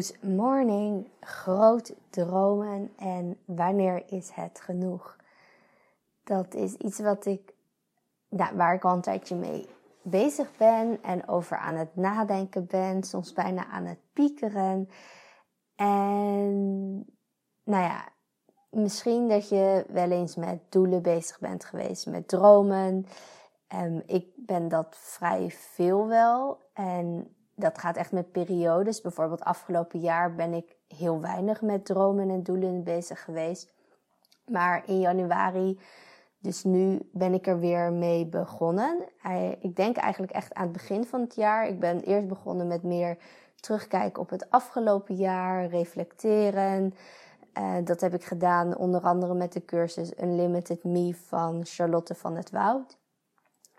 Good morning, groot dromen en wanneer is het genoeg? Dat is iets wat ik, nou, waar ik al een tijdje mee bezig ben en over aan het nadenken ben, soms bijna aan het piekeren. En nou ja, misschien dat je wel eens met doelen bezig bent geweest, met dromen. Um, ik ben dat vrij veel wel. En dat gaat echt met periodes. Bijvoorbeeld afgelopen jaar ben ik heel weinig met dromen en doelen bezig geweest. Maar in januari, dus nu ben ik er weer mee begonnen. Ik denk eigenlijk echt aan het begin van het jaar. Ik ben eerst begonnen met meer terugkijken op het afgelopen jaar, reflecteren. Uh, dat heb ik gedaan onder andere met de cursus Unlimited Me van Charlotte van het Woud.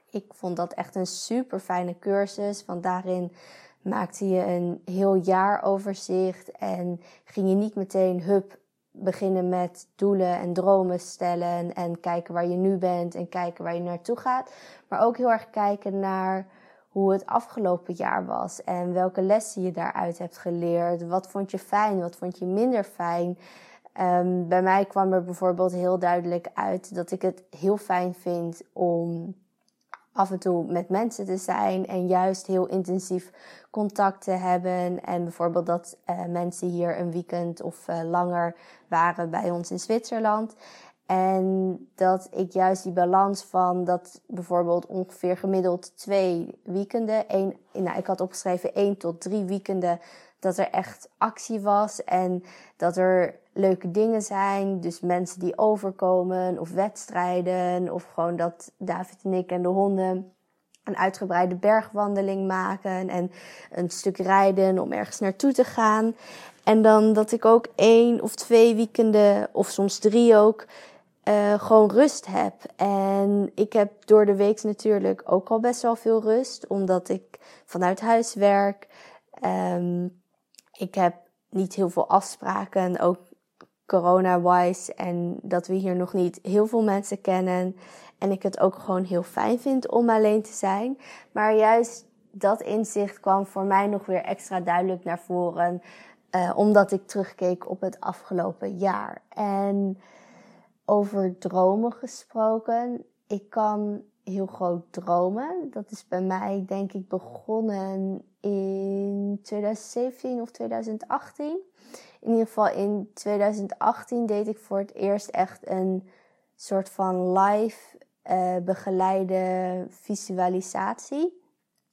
Ik vond dat echt een super fijne cursus, want daarin maakte je een heel jaaroverzicht en ging je niet meteen hup beginnen met doelen en dromen stellen en kijken waar je nu bent en kijken waar je naartoe gaat, maar ook heel erg kijken naar hoe het afgelopen jaar was en welke lessen je daaruit hebt geleerd. Wat vond je fijn, wat vond je minder fijn? Um, bij mij kwam er bijvoorbeeld heel duidelijk uit dat ik het heel fijn vind om af en toe met mensen te zijn en juist heel intensief contact te hebben. En bijvoorbeeld dat uh, mensen hier een weekend of uh, langer waren bij ons in Zwitserland. En dat ik juist die balans van dat bijvoorbeeld ongeveer gemiddeld twee weekenden. Een, nou, ik had opgeschreven één tot drie weekenden. Dat er echt actie was en dat er leuke dingen zijn. Dus mensen die overkomen of wedstrijden. Of gewoon dat David en ik en de honden een uitgebreide bergwandeling maken. En een stuk rijden om ergens naartoe te gaan. En dan dat ik ook één of twee weekenden, of soms drie ook, uh, gewoon rust heb. En ik heb door de week natuurlijk ook al best wel veel rust, omdat ik vanuit huis werk. Um, ik heb niet heel veel afspraken, ook corona-wise. En dat we hier nog niet heel veel mensen kennen. En ik het ook gewoon heel fijn vind om alleen te zijn. Maar juist dat inzicht kwam voor mij nog weer extra duidelijk naar voren. Uh, omdat ik terugkeek op het afgelopen jaar. En over dromen gesproken. Ik kan heel groot dromen. Dat is bij mij denk ik begonnen in 2017 of 2018. In ieder geval in 2018 deed ik voor het eerst echt een soort van live uh, begeleide visualisatie.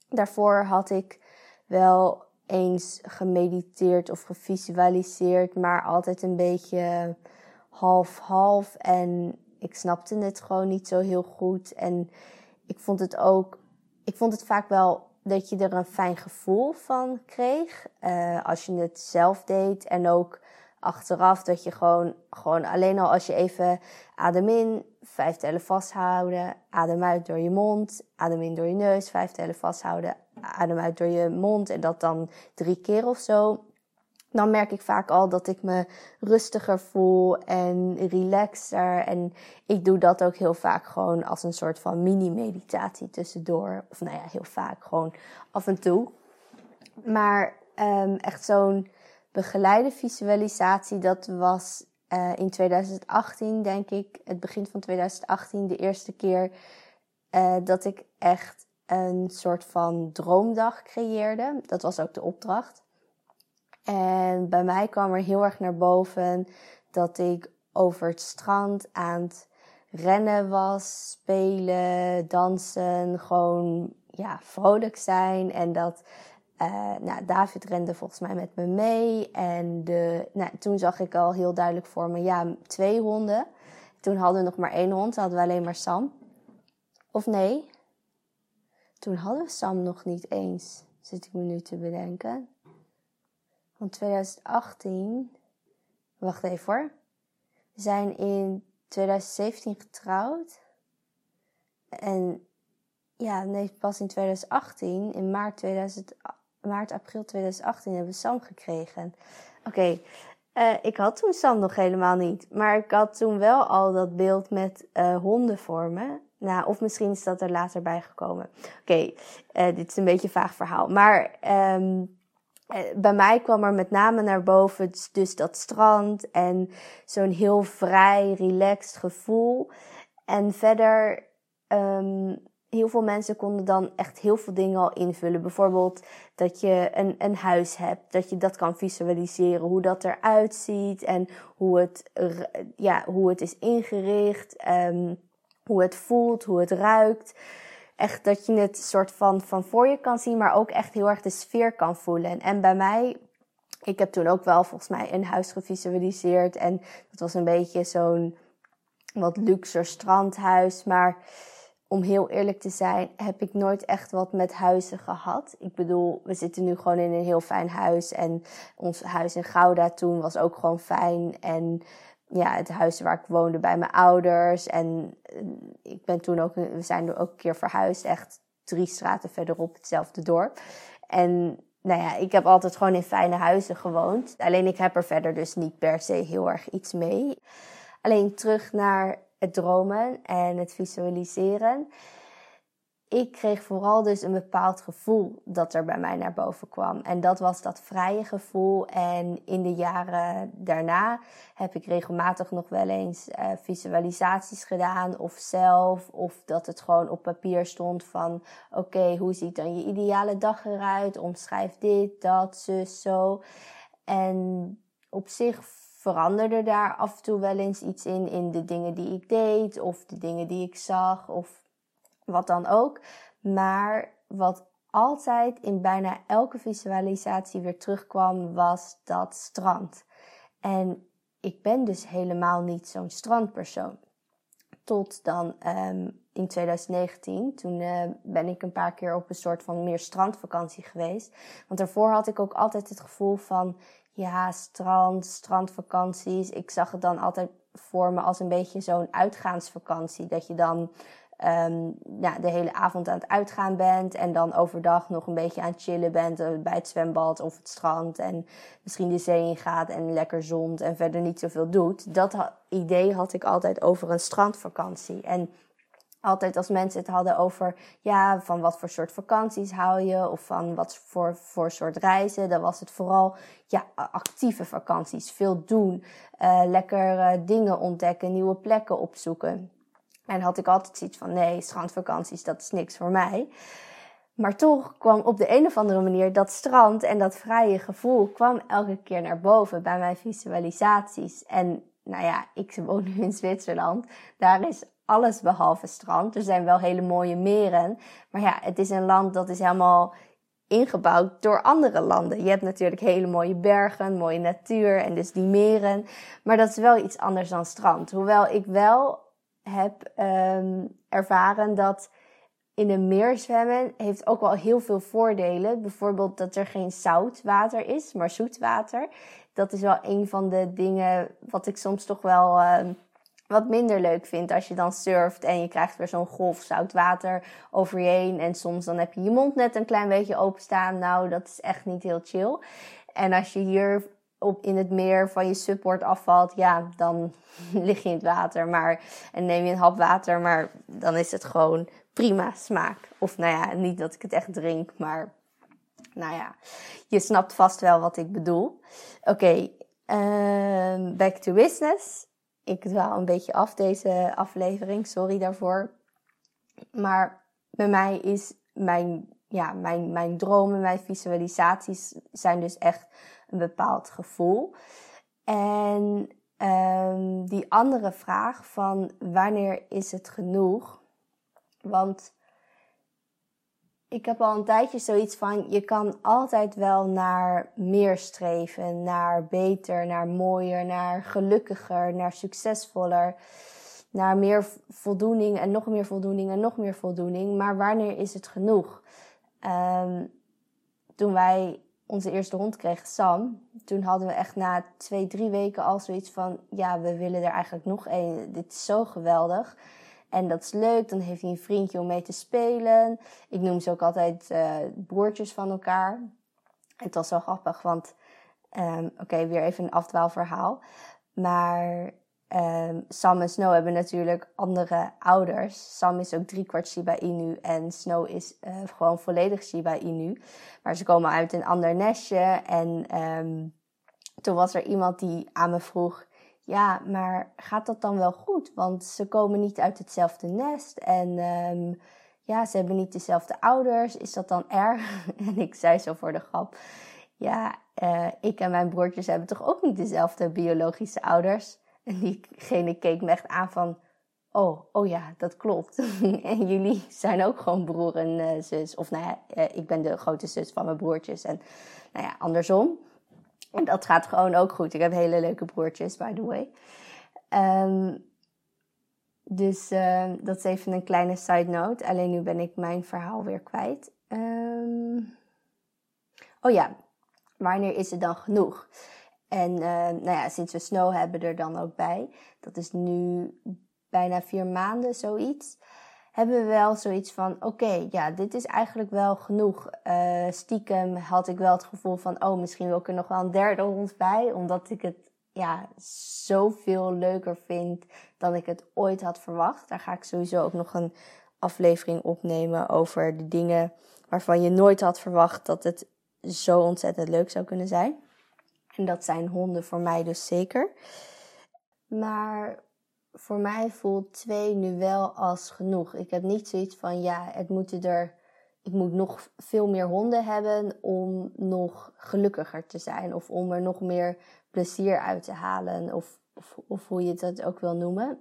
Daarvoor had ik wel eens gemediteerd of gevisualiseerd, maar altijd een beetje half-half. En ik snapte het gewoon niet zo heel goed. En ik vond het ook, ik vond het vaak wel dat je er een fijn gevoel van kreeg. Uh, als je het zelf deed. En ook achteraf dat je gewoon, gewoon alleen al als je even adem in, vijf tellen vasthouden. Adem uit door je mond. Adem in door je neus, vijf tellen vasthouden. Adem uit door je mond. En dat dan drie keer of zo dan merk ik vaak al dat ik me rustiger voel en relaxer. En ik doe dat ook heel vaak gewoon als een soort van mini-meditatie tussendoor. Of nou ja, heel vaak gewoon af en toe. Maar um, echt zo'n begeleide visualisatie, dat was uh, in 2018, denk ik, het begin van 2018, de eerste keer uh, dat ik echt een soort van droomdag creëerde. Dat was ook de opdracht. En bij mij kwam er heel erg naar boven dat ik over het strand aan het rennen was, spelen, dansen, gewoon ja, vrolijk zijn. En dat uh, nou, David rende volgens mij met me mee. En de, nou, toen zag ik al heel duidelijk voor me, ja, twee honden. Toen hadden we nog maar één hond, hadden we alleen maar Sam. Of nee, toen hadden we Sam nog niet eens, zit ik me nu te bedenken van 2018. Wacht even hoor. We zijn in 2017 getrouwd. En ja, nee, pas in 2018, in maart, 2000, maart april 2018 hebben we Sam gekregen. Oké, eh, ik had toen Sam nog helemaal niet. Maar ik had toen wel al dat beeld met uh, honden voor me. Nou, of misschien is dat er later bij gekomen. Oké, uh, dit is een beetje een vaag verhaal. Maar um, eh, bij mij kwam er met name naar boven dus dat strand en zo'n heel vrij, relaxed gevoel. En verder, um, heel veel mensen konden dan echt heel veel dingen al invullen. Bijvoorbeeld dat je een, een huis hebt, dat je dat kan visualiseren, hoe dat eruit ziet en hoe het, ja, hoe het is ingericht, um, hoe het voelt, hoe het ruikt echt dat je het soort van van voor je kan zien, maar ook echt heel erg de sfeer kan voelen. En bij mij, ik heb toen ook wel volgens mij een huis gevisualiseerd. En dat was een beetje zo'n wat luxer strandhuis. Maar om heel eerlijk te zijn, heb ik nooit echt wat met huizen gehad. Ik bedoel, we zitten nu gewoon in een heel fijn huis. En ons huis in Gouda toen was ook gewoon fijn. En ja, het huis waar ik woonde bij mijn ouders. En eh, ik ben toen ook, we zijn ook een keer verhuisd, echt drie straten verderop, hetzelfde dorp. En nou ja, ik heb altijd gewoon in fijne huizen gewoond. Alleen ik heb er verder dus niet per se heel erg iets mee. Alleen terug naar het dromen en het visualiseren ik kreeg vooral dus een bepaald gevoel dat er bij mij naar boven kwam. En dat was dat vrije gevoel. En in de jaren daarna heb ik regelmatig nog wel eens uh, visualisaties gedaan. Of zelf. Of dat het gewoon op papier stond van... Oké, hoe ziet dan je ideale dag eruit? Omschrijf dit, dat, zus, zo. En op zich veranderde daar af en toe wel eens iets in. In de dingen die ik deed. Of de dingen die ik zag. Of wat dan ook. Maar wat altijd in bijna elke visualisatie weer terugkwam, was dat strand. En ik ben dus helemaal niet zo'n strandpersoon. Tot dan um, in 2019, toen uh, ben ik een paar keer op een soort van meer strandvakantie geweest. Want daarvoor had ik ook altijd het gevoel van, ja, strand, strandvakanties. Ik zag het dan altijd voor me als een beetje zo'n uitgaansvakantie. Dat je dan um, ja, de hele avond aan het uitgaan bent en dan overdag nog een beetje aan het chillen bent uh, bij het zwembad of het strand en misschien de zee in gaat en lekker zond en verder niet zoveel doet. Dat idee had ik altijd over een strandvakantie. En altijd als mensen het hadden over, ja, van wat voor soort vakanties hou je of van wat voor, voor soort reizen, dan was het vooral, ja, actieve vakanties, veel doen, uh, lekker uh, dingen ontdekken, nieuwe plekken opzoeken. En had ik altijd zoiets van, nee, strandvakanties, dat is niks voor mij. Maar toch kwam op de een of andere manier dat strand en dat vrije gevoel kwam elke keer naar boven bij mijn visualisaties. En nou ja, ik woon nu in Zwitserland. Daar is alles behalve strand. Er zijn wel hele mooie meren. Maar ja, het is een land dat is helemaal ingebouwd door andere landen. Je hebt natuurlijk hele mooie bergen, mooie natuur en dus die meren. Maar dat is wel iets anders dan strand. Hoewel ik wel heb um, ervaren dat in een meer zwemmen heeft ook wel heel veel voordelen. Bijvoorbeeld dat er geen zoutwater is, maar zoetwater. Dat is wel een van de dingen wat ik soms toch wel uh, wat minder leuk vind. Als je dan surft en je krijgt weer zo'n golf zout water over je heen. En soms dan heb je je mond net een klein beetje openstaan. Nou, dat is echt niet heel chill. En als je hier op, in het meer van je support afvalt, ja, dan lig je in het water. Maar, en neem je een hap water, maar dan is het gewoon prima smaak. Of nou ja, niet dat ik het echt drink, maar nou ja, je snapt vast wel wat ik bedoel. Oké, ehm, back to business. Ik dwaal een beetje af deze aflevering, sorry daarvoor. Maar bij mij is mijn, ja, mijn, mijn dromen, mijn visualisaties zijn dus echt een bepaald gevoel. En um, die andere vraag van wanneer is het genoeg? Want ik heb al een tijdje zoiets van: je kan altijd wel naar meer streven, naar beter, naar mooier, naar gelukkiger, naar succesvoller, naar meer voldoening en nog meer voldoening en nog meer voldoening. Maar wanneer is het genoeg? Um, toen wij onze eerste hond kreeg, Sam, toen hadden we echt na twee, drie weken al zoiets van: ja, we willen er eigenlijk nog één. Dit is zo geweldig. En dat is leuk. Dan heeft hij een vriendje om mee te spelen. Ik noem ze ook altijd uh, broertjes van elkaar. Het was zo grappig, want um, oké, weer even een afdwaalverhaal. Maar um, Sam en Snow hebben natuurlijk andere ouders. Sam is ook driekwart Shiba Inu en Snow is uh, gewoon volledig Shiba Inu. Maar ze komen uit een ander nestje. En um, toen was er iemand die aan me vroeg: Ja, maar gaat dat dan wel goed? Want ze komen niet uit hetzelfde nest. En um, ja, ze hebben niet dezelfde ouders. Is dat dan erg? en ik zei zo voor de grap: Ja, uh, ik en mijn broertjes hebben toch ook niet dezelfde biologische ouders? En diegene keek me echt aan van, oh, oh ja, dat klopt. en jullie zijn ook gewoon broer en uh, zus. Of nou ja, uh, ik ben de grote zus van mijn broertjes. En nou ja, andersom. En dat gaat gewoon ook goed. Ik heb hele leuke broertjes, by the way. Um, dus uh, dat is even een kleine side note. Alleen nu ben ik mijn verhaal weer kwijt. Um, oh ja, wanneer is het dan genoeg? En uh, nou ja, sinds we snow hebben er dan ook bij, dat is nu bijna vier maanden zoiets, hebben we wel zoiets van: oké, ja, dit is eigenlijk wel genoeg. Uh, stiekem had ik wel het gevoel van: oh, misschien wil ik er nog wel een derde hond bij, omdat ik het ja, zoveel leuker vind dan ik het ooit had verwacht. Daar ga ik sowieso ook nog een aflevering opnemen over de dingen waarvan je nooit had verwacht dat het zo ontzettend leuk zou kunnen zijn. En dat zijn honden voor mij dus zeker. Maar voor mij voelt twee nu wel als genoeg. Ik heb niet zoiets van ja, het moeten er. Ik moet nog veel meer honden hebben om nog gelukkiger te zijn. Of om er nog meer plezier uit te halen. Of, of, of hoe je het ook wil noemen.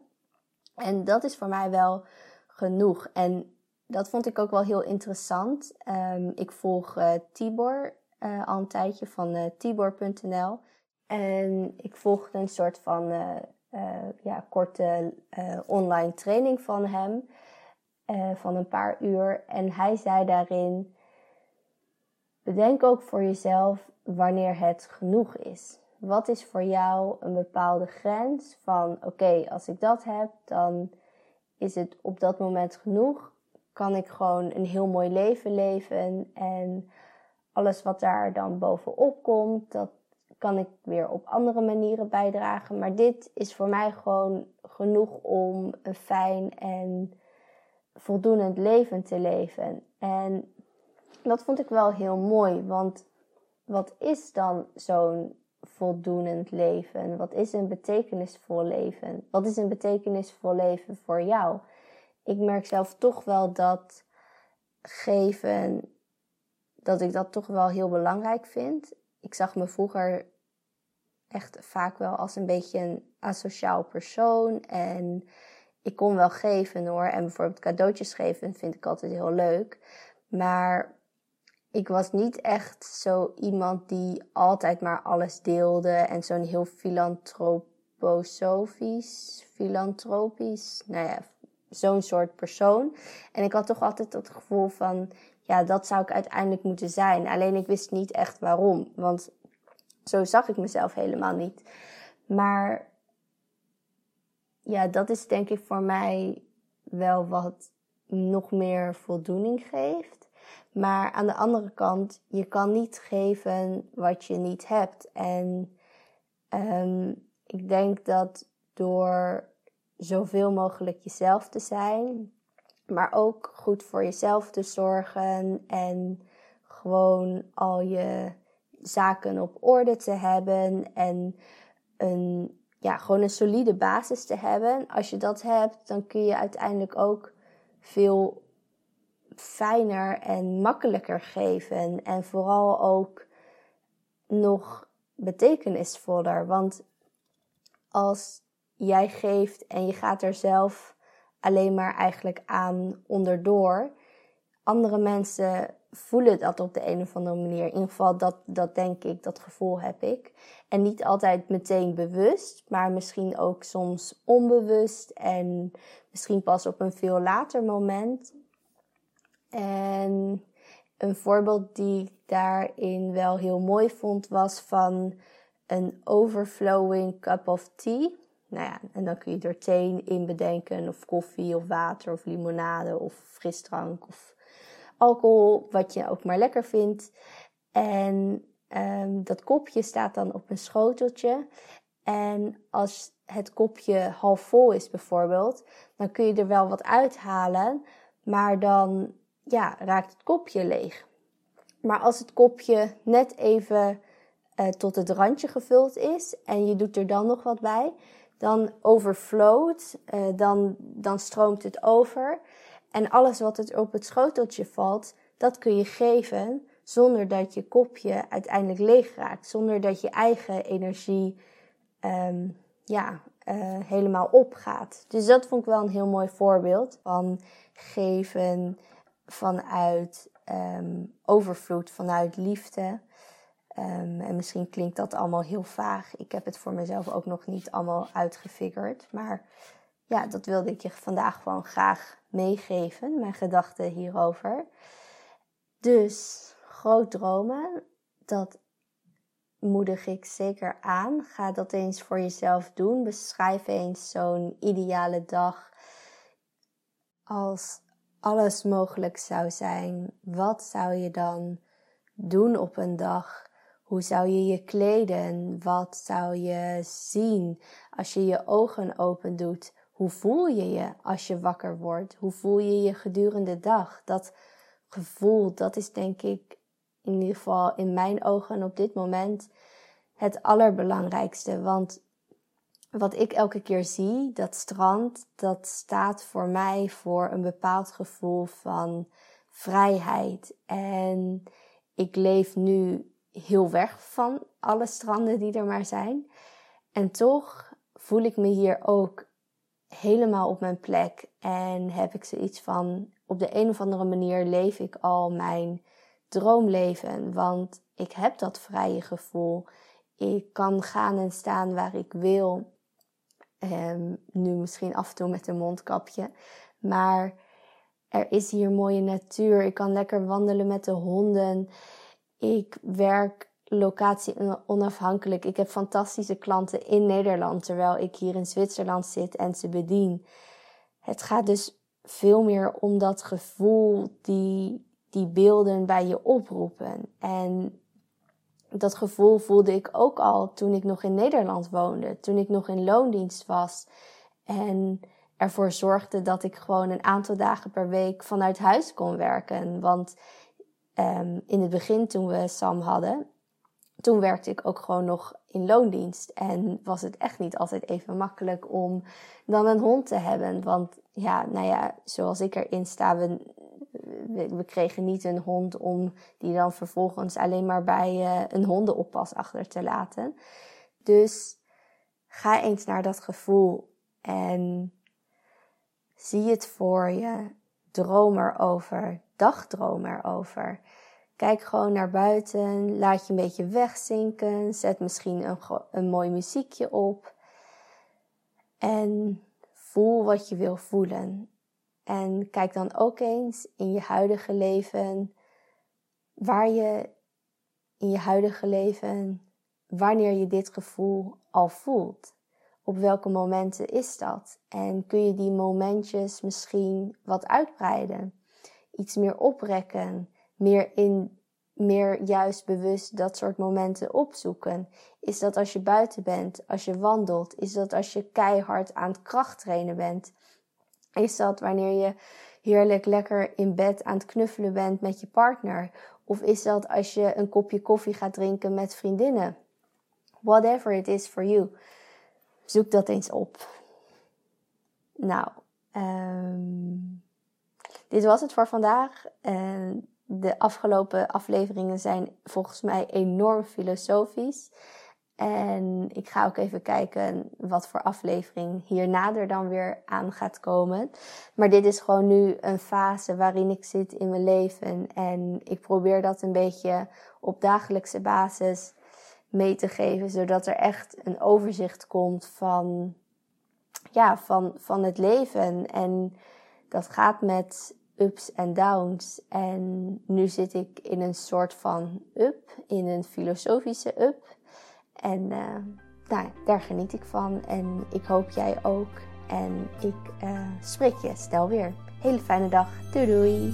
En dat is voor mij wel genoeg. En dat vond ik ook wel heel interessant. Um, ik volg uh, Tibor uh, al een tijdje van uh, Tibor.nl. En ik volgde een soort van uh, ja, korte online training van hem. van een paar uur. En hij zei daarin: Bedenk ook voor jezelf wanneer het genoeg is. Wat is voor jou een bepaalde grens van: oké, als ik dat heb, dan is het op dat moment genoeg. Kan ik gewoon een heel mooi leven leven en alles wat daar dan bovenop komt, dat kan ik weer op andere manieren bijdragen. Maar dit is voor mij gewoon genoeg om een fijn en voldoenend leven te leven. En dat vond ik wel heel mooi, want wat is dan zo'n voldoenend leven? Wat is een betekenisvol leven? Wat is een betekenisvol leven voor jou? Ik merk zelf toch wel dat geven dat ik dat toch wel heel belangrijk vind. Ik zag me vroeger echt vaak wel als een beetje een asociaal persoon. En ik kon wel geven hoor. En bijvoorbeeld cadeautjes geven vind ik altijd heel leuk. Maar ik was niet echt zo iemand die altijd maar alles deelde. En zo'n heel filantroposofisch, filantropisch, nou ja, zo'n soort persoon. En ik had toch altijd het gevoel van, ja, dat zou ik uiteindelijk moeten zijn. Alleen ik wist niet echt waarom. Want zo zag ik mezelf helemaal niet. Maar ja, dat is denk ik voor mij wel wat nog meer voldoening geeft. Maar aan de andere kant, je kan niet geven wat je niet hebt. En um, ik denk dat door zoveel mogelijk jezelf te zijn, maar ook goed voor jezelf te zorgen en gewoon al je zaken op orde te hebben en een, ja, gewoon een solide basis te hebben. Als je dat hebt, dan kun je uiteindelijk ook veel fijner en makkelijker geven. En vooral ook nog betekenisvoller. Want als jij geeft en je gaat er zelf alleen maar eigenlijk aan onderdoor. Andere mensen voelen dat op de een of andere manier. In ieder geval, dat, dat denk ik, dat gevoel heb ik. En niet altijd meteen bewust, maar misschien ook soms onbewust en misschien pas op een veel later moment. En een voorbeeld die ik daarin wel heel mooi vond was van een overflowing cup of tea. Nou ja, en dan kun je er in bedenken, of koffie, of water, of limonade, of frisdrank, of alcohol, wat je ook maar lekker vindt. En um, dat kopje staat dan op een schoteltje. En als het kopje half vol is bijvoorbeeld, dan kun je er wel wat uithalen, maar dan ja, raakt het kopje leeg. Maar als het kopje net even uh, tot het randje gevuld is en je doet er dan nog wat bij, dan overflowt, uh, dan, dan stroomt het over. En alles wat er op het schoteltje valt, dat kun je geven zonder dat je kopje uiteindelijk leeg raakt. Zonder dat je eigen energie um, ja, uh, helemaal opgaat. Dus dat vond ik wel een heel mooi voorbeeld van geven vanuit um, overvloed, vanuit liefde. Um, en misschien klinkt dat allemaal heel vaag. Ik heb het voor mezelf ook nog niet allemaal uitgefigurd. Maar ja, dat wilde ik je vandaag gewoon graag meegeven, mijn gedachten hierover. Dus groot dromen, dat moedig ik zeker aan. Ga dat eens voor jezelf doen. Beschrijf eens zo'n ideale dag als alles mogelijk zou zijn. Wat zou je dan doen op een dag? Hoe zou je je kleden? Wat zou je zien als je je ogen open doet? Hoe voel je je als je wakker wordt? Hoe voel je je gedurende de dag? Dat gevoel, dat is denk ik in ieder geval in mijn ogen op dit moment het allerbelangrijkste. Want wat ik elke keer zie, dat strand, dat staat voor mij voor een bepaald gevoel van vrijheid. En ik leef nu heel weg van alle stranden die er maar zijn. En toch voel ik me hier ook helemaal op mijn plek. En heb ik zoiets van, op de een of andere manier leef ik al mijn droomleven. Want ik heb dat vrije gevoel. Ik kan gaan en staan waar ik wil. Um, nu misschien af en toe met een mondkapje. Maar er is hier mooie natuur. Ik kan lekker wandelen met de honden. Ik werk locatie onafhankelijk. Ik heb fantastische klanten in Nederland, terwijl ik hier in Zwitserland zit en ze bedien. Het gaat dus veel meer om dat gevoel die die beelden bij je oproepen. En dat gevoel voelde ik ook al toen ik nog in Nederland woonde, toen ik nog in loondienst was. En ervoor zorgde dat ik gewoon een aantal dagen per week vanuit huis kon werken. Want um, in het begin, toen we Sam hadden, toen werkte ik ook gewoon nog in loondienst. En was het echt niet altijd even makkelijk om dan een hond te hebben. Want ja, nou ja, zoals ik erin sta, we, we, kregen niet een hond om die dan vervolgens alleen maar bij uh, een hondenoppas achter te laten. Dus ga eens naar dat gevoel en zie het voor je. Droom erover, dagdroom erover. Kijk gewoon naar buiten, laat je een beetje wegzinken, zet misschien een, een mooi muziekje op en voel wat je wil voelen. En kijk dan ook eens in je huidige leven waar je in je huidige leven, wanneer je dit gevoel al voelt. Op welke momenten is dat? En kun je die momentjes misschien wat uitbreiden? Iets meer oprekken? Meer in, meer juist bewust dat soort momenten opzoeken? Is dat als je buiten bent, als je wandelt? Is dat als je keihard aan het krachttrainen bent? Is dat wanneer je heerlijk lekker in bed aan het knuffelen bent met je partner? Of is dat als je een kopje koffie gaat drinken met vriendinnen? Whatever it is for you. Zoek dat eens op. Nou, um, dit was het voor vandaag. De afgelopen afleveringen zijn volgens mij enorm filosofisch. En ik ga ook even kijken wat voor aflevering hierna er dan weer aan gaat komen. Maar dit is gewoon nu een fase waarin ik zit in mijn leven. En ik probeer dat een beetje op dagelijkse basis mee te geven. Zodat er echt een overzicht komt van, ja, van, van het leven. En dat gaat met ups en downs. En nu zit ik in een soort van up, in een filosofische up. En uh, nou, daar geniet ik van. En ik hoop jij ook. En ik uh, spreek je stel weer. Hele fijne dag. Doei doei.